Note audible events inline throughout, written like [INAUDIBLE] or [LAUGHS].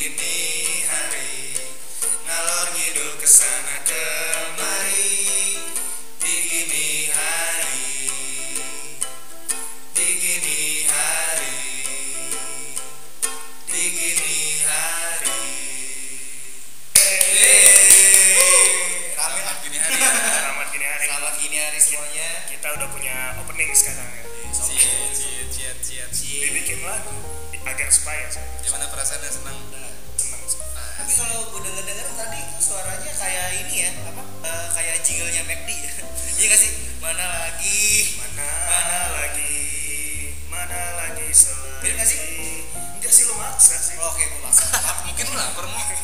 Give me lah permohonan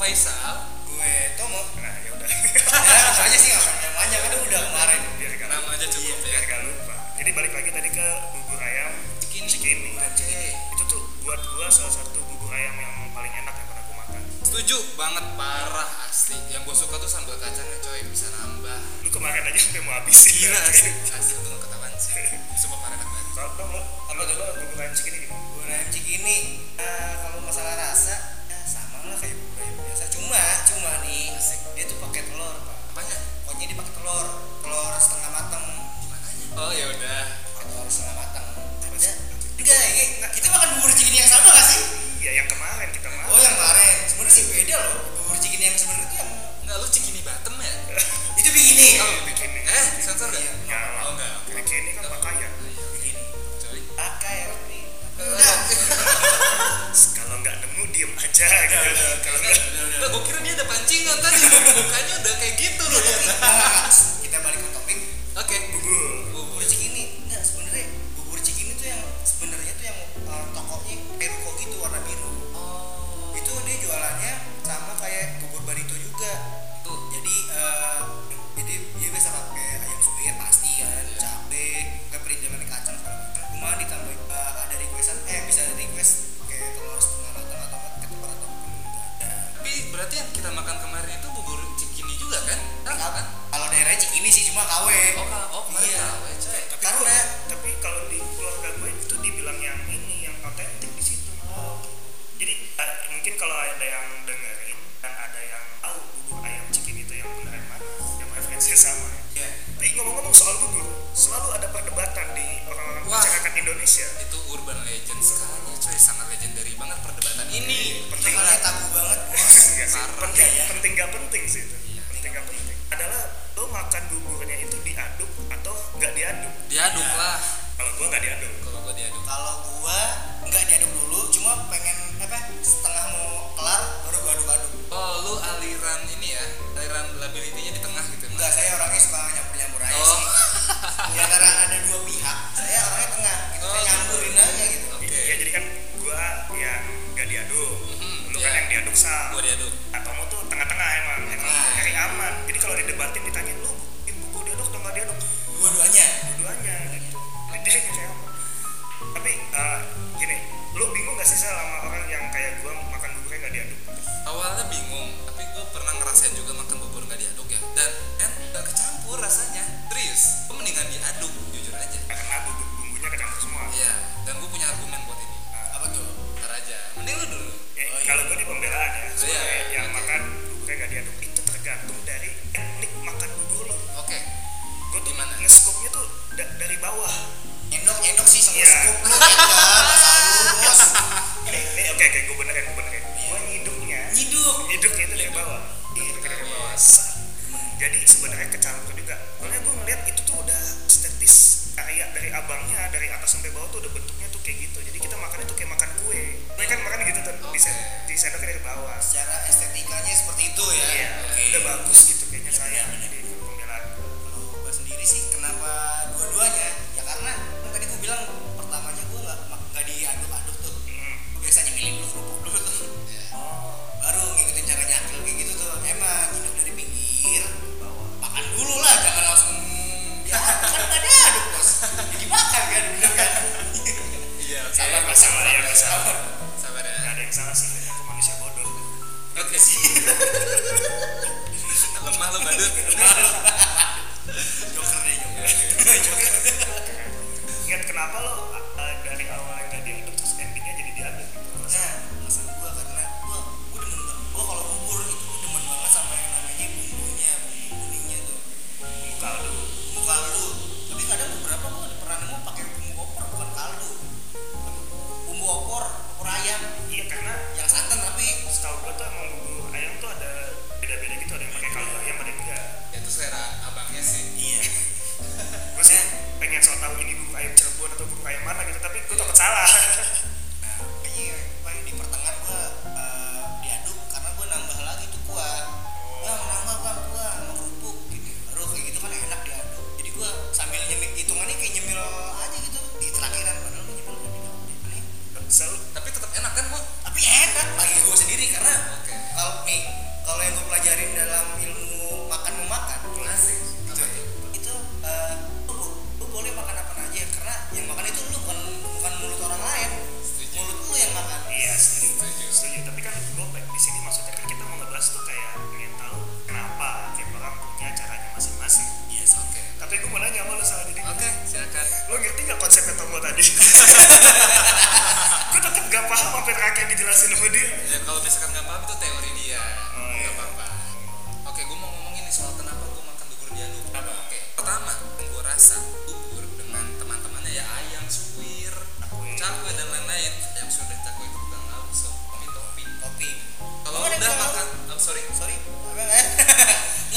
Faisal. Gue Tomo. Nah ya udah. Namanya sih nggak namanya kan udah kemarin biar gak kan. nama aja cukup iya, ya. biar gak lupa. Jadi balik lagi tadi ke bubur ayam cikini. Cikini. Cikini. itu tuh buat gue salah satu bubur ayam yang paling enak yang pernah gue makan. Setuju banget parah asli. Yang gua suka tuh sambal kacangnya coy bisa nambah. Lu kemarin aja sampai mau habis. Gila asli. Asli tuh ketahuan sih. Semua parah banget. Kalau Tomo, apa dulu bubur ayam cikini gimana? Bubur ayam cikini uh, kalau masalah rasa ya sama lah kayak cuma cuma nih Asik. dia tuh pakai telur pak. Apanya? Pokoknya dia pakai telur. Telur setengah matang oh ya udah. Telur setengah matang ada? Enggak ya, eh, eh, nah, kita makan bubur cikini yang sama gak sih? Iya yang kemarin kita makan. Oh yang kemarin. Sebenarnya sih beda loh bubur cikini yang sebenarnya tuh yang enggak lu cikini batem ya? [LAUGHS] Itu begini, oh begini eh, eh sensor gak ya, ya. oh enggak bikini kan ya begini pakai ya udah. [LAUGHS] kalau nggak nemu diem aja iya, gitu. Iya, iya. kalau nggak nah, gue kira dia ada pancingan tadi. Mukanya udah kayak gitu loh. Ya kita balik ke topik. Oke. Okay. Google. Indonesia. Itu urban legend sekali coy. Sangat legendary banget perdebatan ini. Perdebatannya tabu banget. [LAUGHS] Iya penting penting gak penting sih itu. Iya, penting gak penting. adalah lo makan buburnya itu diaduk. Hmm, lu yeah. kan iya. yang diaduk sal gua diaduk. Nah, atau mau tuh tengah-tengah emang. Emang nah. cari aman. Jadi kalau didebatin ditanya lu ibu gua diaduk atau nggak diaduk? Dua-duanya? Dua-duanya gitu. Iya. Jadi kayak kayaknya saya menjadi pembelaan. Kalau gue sendiri sih kenapa dua-duanya? Ya karena kan tadi gue bilang pertamanya gue nggak nggak diaduk-aduk tuh. Hmm. biasanya milih dulu kerupuk dulu tuh. Iya. Baru ngikutin cara nyakil kayak gitu tuh. Emang hidup dari pinggir makan dulu lah jangan langsung ya kan nggak diaduk bos. Jadi makan kan bener kan? Iya sabar sabar ya sabar sabar ya. Nggak ada yang salah sih aku manusia bodoh. Oke sih. [LAUGHS] rumah lo badut. [LAUGHS] [LAUGHS] Joker deh [LAUGHS] joker. Ingat kenapa lo ayam Cirebon atau bumbu ayam mana gitu tapi gue takut salah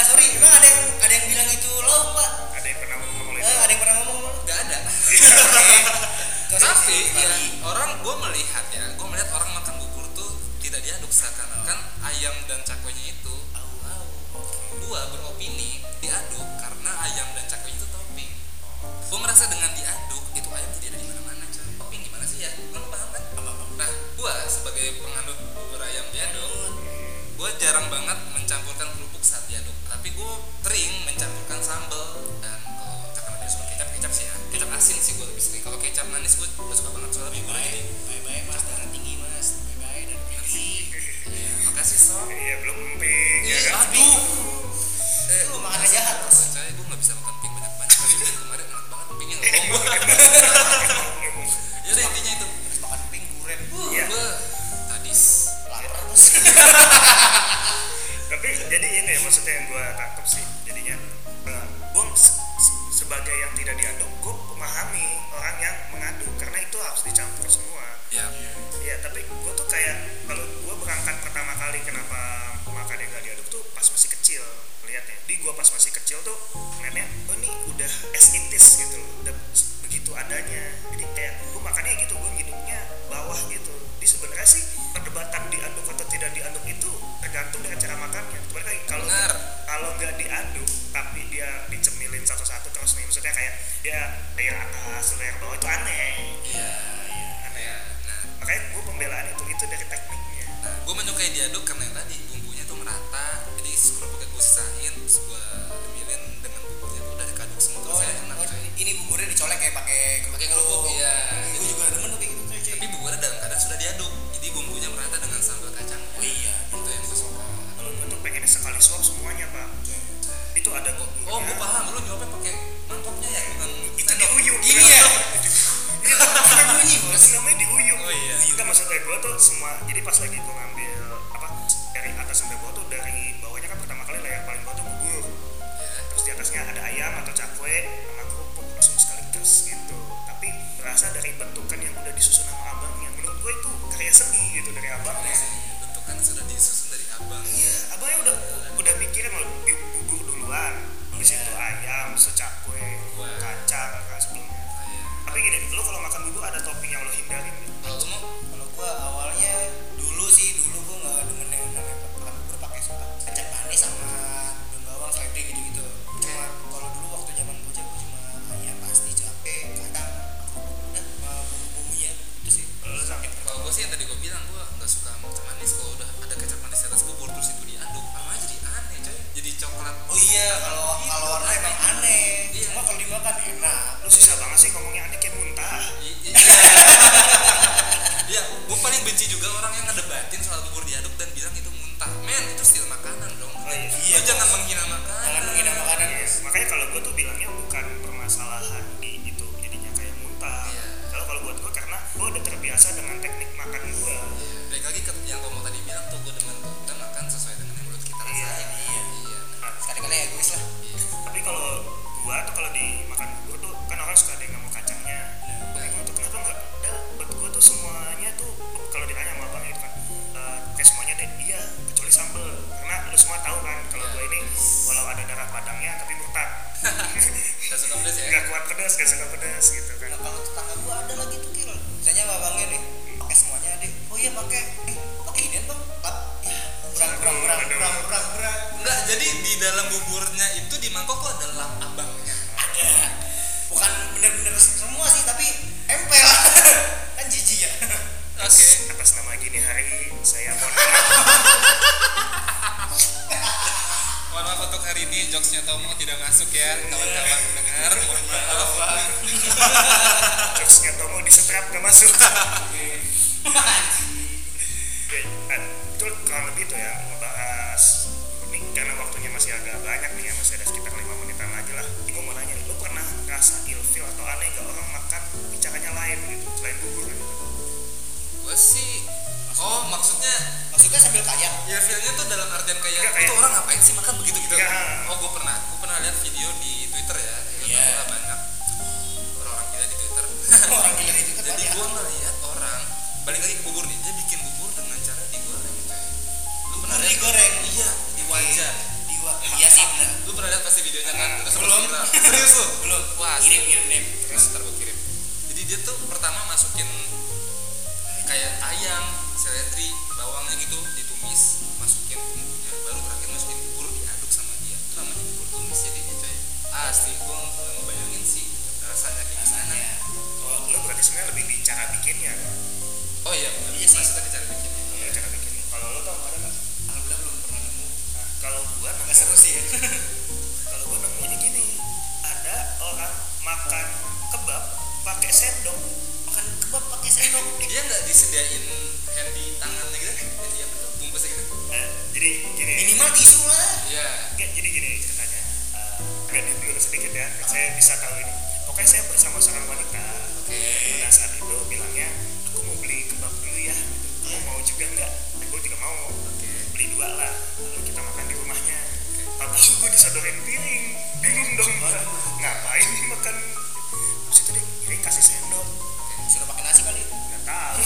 nggak sorry. Emang ada yang ada yang bilang itu lauk pak? Ada yang pernah ngomong eh, ada yang pernah ngomong lauk nggak ada. [LAUGHS] Sorry, tapi ya orang gue melihat ya gue melihat orang makan bubur tuh tidak diaduk seakan-akan ayam dan cakwenya itu Au, au. gua beropini diaduk karena ayam dan cakwenya itu topping. Gua merasa dengan diaduk itu ayam jadi ada di mana-mana coy. Topping gimana sih ya? Lo paham kan nah gua sebagai penganut bubur ayam diaduk gua jarang banget mencampurkan kerupuk saat diaduk. Tapi gua sering mencampurkan sambal dan kalau misalkan ada suka kecap kecap sih ya. Kecap asin sih gua lebih sering. Kalau kecap manis gua, gua suka banget. Soalnya buburnya Bye-bye, jadi bye-bye mas, darah tinggi mas, bye-bye dan tinggi. ya, makasih sob. Iya belum emping ya kan? aduh. Eh, lu makan aja jahat. Saya gue nggak bisa makan pink banyak banyak kemarin enak banget pinknya nggak [LAUGHS] ya maksudnya yang gue kayak dia layer atas, layer bawah itu aneh. Iya. Aneh. Ya. Nah, Makanya gue pembelaan itu itu dari tekniknya. nah gue menyukai diaduk karena yang tadi bumbunya tuh merata. Jadi kerupuknya gue sisain, terus gue ambilin dengan bumbunya tuh udah dikaduk semua terus Oh, saya enak oh, ini buburnya dicolek kayak pakai Pakai kerupuk, iya. Gue juga demen tuh kayak gitu. Tapi bumbunya dalam keadaan sudah diaduk. Jadi bumbunya merata dengan sambal kacang. Oh iya. Itu yang gue suka. Kalau gue tuh pengennya sekali suap semuanya pak. Itu ada Oh, gue paham. Lu nyopet pakai mangkoknya ya, bukan Itu sendok. diuyuk. Gini ya. Iya, bunyi bos. itu namanya diuyuk. Oh, iya. Enggak maksudnya gue tuh semua. Jadi pas lagi gue ngambil apa dari atas sampai bawah tuh dari bawahnya kan pertama kali layar paling bawah tuh bubur. Ya. Terus di atasnya ada ayam atau cakwe sama kerupuk langsung sekali terus gitu. Tapi berasa dari bentukan yang udah disusun sama abangnya. Menurut gue itu karya seni gitu dari abangnya. Ayam, bilang itu muntah men itu still makanan dong oh, iya. iya jangan menghina makanan jangan menghina makanan yes. makanya kalau gue tuh bilangnya bukan permasalahan di itu jadinya kayak muntah iya. kalau kalau buat gue karena gue udah terbiasa dengan teknik makan gue iya. baik lagi ke yang gue mau tadi bilang tuh gue dengan tuh kita makan sesuai dengan yang menurut kita iya, rasain iya, iya. iya. Sekali-kali egois lah iya. tapi kalau gue tuh kalau di makan gue tuh kan orang suka dengan semua tahu kan kalau Iya. gua ini walau ada darah padangnya tapi murtad. [LAUGHS] Gak suka pedes ya? nggak kuat pedas nggak suka pedas gitu kan. Nah kalau tetangga gua ada lagi tuh kil? Misalnya babangnya nih pakai semuanya deh. Oh iya pakai. Eh pakai ini bang? Lap. Ya berang berang berang berang berang berang. Enggak, jadi di dalam buburnya itu di mangkok tuh ada lap abangnya. ada. Bukan bener-bener semua sih tapi empel. [LAUGHS] Kan jijik ya. Oke. atas nama gini hari saya jokesnya Tomo tidak masuk ya kawan-kawan dengar. Mohon maaf. [LAUGHS] jokesnya Tomo disetrap gak masuk [LAUGHS] maksudnya sambil kaya ya feelnya tuh dalam artian kayak kayak- itu orang ngapain sih makan begitu? gitu. Iya. oh gue pernah gue pernah lihat video di twitter ya. Ya yeah. banyak bikinnya kan oh iya benar Iya sih. tadi cara bikinnya Iya, cara bikinnya kalau lu tau ada nggak? Alhamdulillah belum pernah nemu. Nah, kalau gua nggak nemu seru sih ya. [LAUGHS] Kalau gua nemunya gini ada orang makan kebab pakai sendok. Makan kebab pakai sendok. [LAUGHS] Dia nggak disediain handy tangannya gitu? Handy apa tuh? Bungkusnya gitu? Eh, jadi gini. Minimal tisu lah. Iya. Jadi gini ceritanya. Eh, agak diblur sedikit ya. Saya bisa tahu ini pokoknya saya bersama seorang wanita. Oke. Pada saat itu bilangnya aku mau beli kebab dulu ya. Kamu mau juga nggak? Eh, gue juga mau. Oke. Beli dua lah lalu kita makan di rumahnya. Tapi gue disodorin piring. Bingung dong gua. ngapain nih makan? Terus itu dia piring kasih sendok. Sudah pakai nasi kali? Nggak tahu.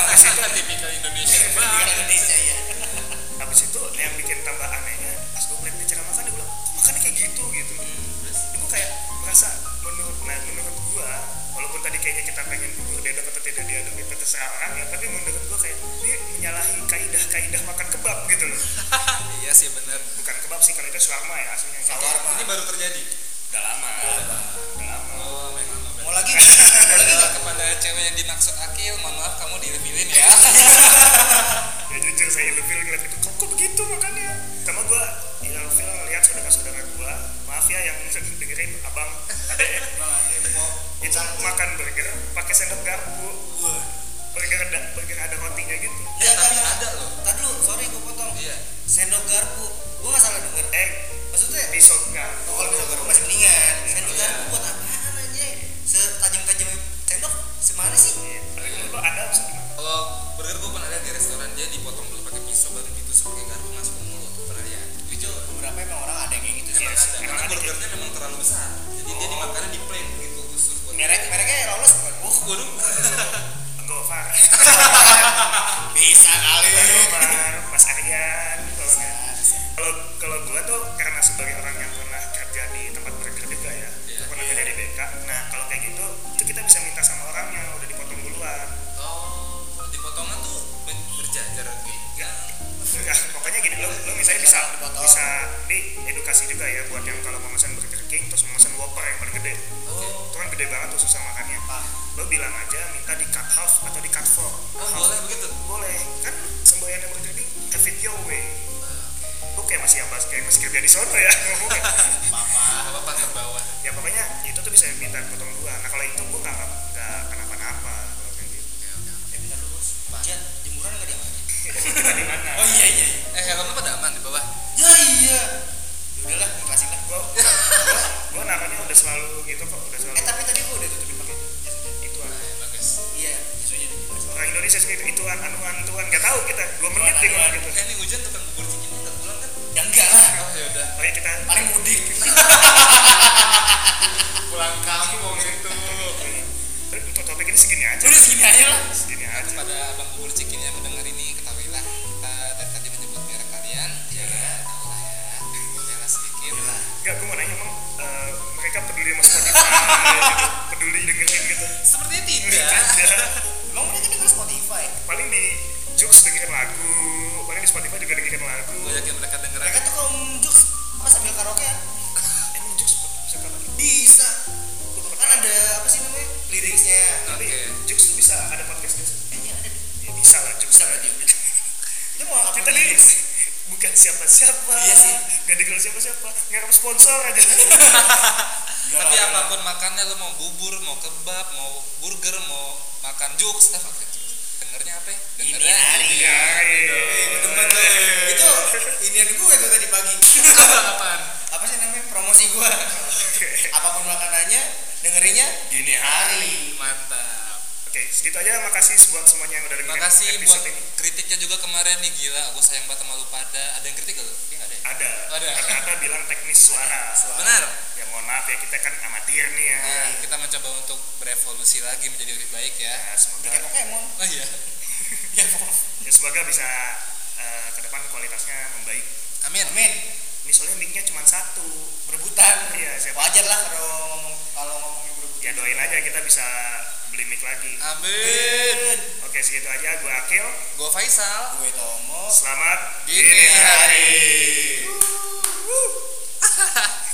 [LAUGHS] Tipikal Indonesia. Banget Indonesia ya [LAUGHS] habis itu yang bikin tambah anehnya pas gue ngeliat dia cara makan? Dia bilang kok makannya kayak gitu gitu. Terus? Gue kayak merasa menurut nah menurut gua walaupun tadi kayaknya kita pengen bubur diaduk atau tidak diaduk itu terserah orang ya tapi menurut gua kayak dia menyalahi kaidah-kaidah makan kebab gitu loh. [LAUGHS] Iya sih bener bukan kebab sih kalau itu shawarma ya aslinya. Shawarma. ini baru terjadi? Udah lama. Udah lama. Oh memang. lama mau lagi nggak? mau [LAUGHS] lagi nggak? kepada cewek yang dimaksud Akil, mohon maaf kamu direvilin ya. [LAUGHS] ya jujur saya ilfil ngeliat itu kok, kok begitu makannya sama gua ilfil ngeliat saudara-saudara gua maaf ya yang dengerin abang adek itu makan burger pakai sendok garpu Wah. burger ada burger ada rotinya gitu Ya, tapi kan, ada loh. Tadi dulu, sorry gue potong. Iya. Sendok garpu, gue nggak salah denger. eh Maksudnya, pisau garpu oh, sendok garpu masih. Gue lihat di restoran dia dipotong dulu pakai pisau baru ditusuk pakai garpu masuk ke mulut. Pernah lihat? Itu beberapa emang orang ada yang kayak gitu sih. Emang ada. Karena burgernya memang terlalu besar. Jadi dia dimakannya di plate gitu khusus buat. Merek mereknya lolos bukan? Oh, waduh. Gofar [LAUGHS] Bisa kali. Gofar Mas Aryan kalau nggak Bisa. kalau kalau gua tuh karena sebagai orang yang pernah kerja di tempat burger juga ya Iya. pernah kerja di BK nah kalau kayak gitu itu kita bisa edukasi juga ya buat yang kalau mau pesan Burger King terus mau pesan Whopper yang paling gede Oh. itu kan gede banget tuh susah makannya Pak, lo bilang aja minta di cut half atau di cut four Oh, Half. boleh begitu. boleh kan semboyannya Burger King have it your way Ah, lo kayak masih ambas kayak masih kerja di sono ya [LAUGHS] papa. Apa apa terbawah. ya pokoknya itu tuh bisa minta potong dua nah kalau itu gua nggak nggak anuan tuan nggak tahu kita dua menit deh anuan. gitu Eh ini hujan tukang bubur cikinnya nggak pulang kan? ya enggak lah Oh ya udah. oh ya kita paling mudik [LAUGHS] Pulang kampung itu. Tapi untuk topik ini segini aja udah segini aja lah segini aja Kepada abang bubur yang mendengar ini ketahuilah kita dari tadi menyebut merek kalian. Ya tahu lah ya. Bolehlah sedikit. Enggak, gue mau nanya emang eh, mereka peduli sama Spotify gitu, peduli dengerin gitu Sepertinya tidak. Karaoke ya. Emang Jux bisa kapan bisa. Kan ada apa sih namanya? Liriknya tapi Oke. Jux tuh bisa ada podcast nggak sih? kayaknya ada deh. Ya bisa lah Jux bisa lah dia mau apa kita nih bukan siapa-siapa. Iya sih. nggak dikenal siapa-siapa. Ngarep sponsor aja. [LAUGHS] Tapi apa pun makannya lo mau bubur, mau kebab, mau burger, mau makan jux, eh makan jux. Dengernya apa ya? Dengernya ini hari demen tuh itu inian gue tuh tadi pagi. [LAUGHS] Apaan? apa sih namanya? Promosi gue. Apa pun makanannya dengerinnya gini hari. Mantap. Oke segitu aja makasih buat semuanya yang udah dengerin Makasih buat ini kritiknya juga kemarin nih gila. Gue sayang banget sama lu pada. Ada yang kritik gak lu? Iya nggak ada. ya? ada Ada. kata-kata bilang teknis suara Benar. ya mohon maaf ya kita kan amatir nih ya Nah, kita mencoba untuk berevolusi lagi menjadi lebih baik ya. ya semoga kayak Pokemon Oh iya. ya [LAUGHS] ya semoga bisa eh, ke depan kualitasnya membaik Amin. amin ini soalnya mic-nya cuma satu berebutan Iya, siapa? wajar lah kalau ngomong kalau ngomongnya berebutan ya doain aja kita bisa beli mic lagi Amin. oke segitu aja gue Akil Gue Faisal. gue Tomo selamat Gini hari. hari. [LAUGHS]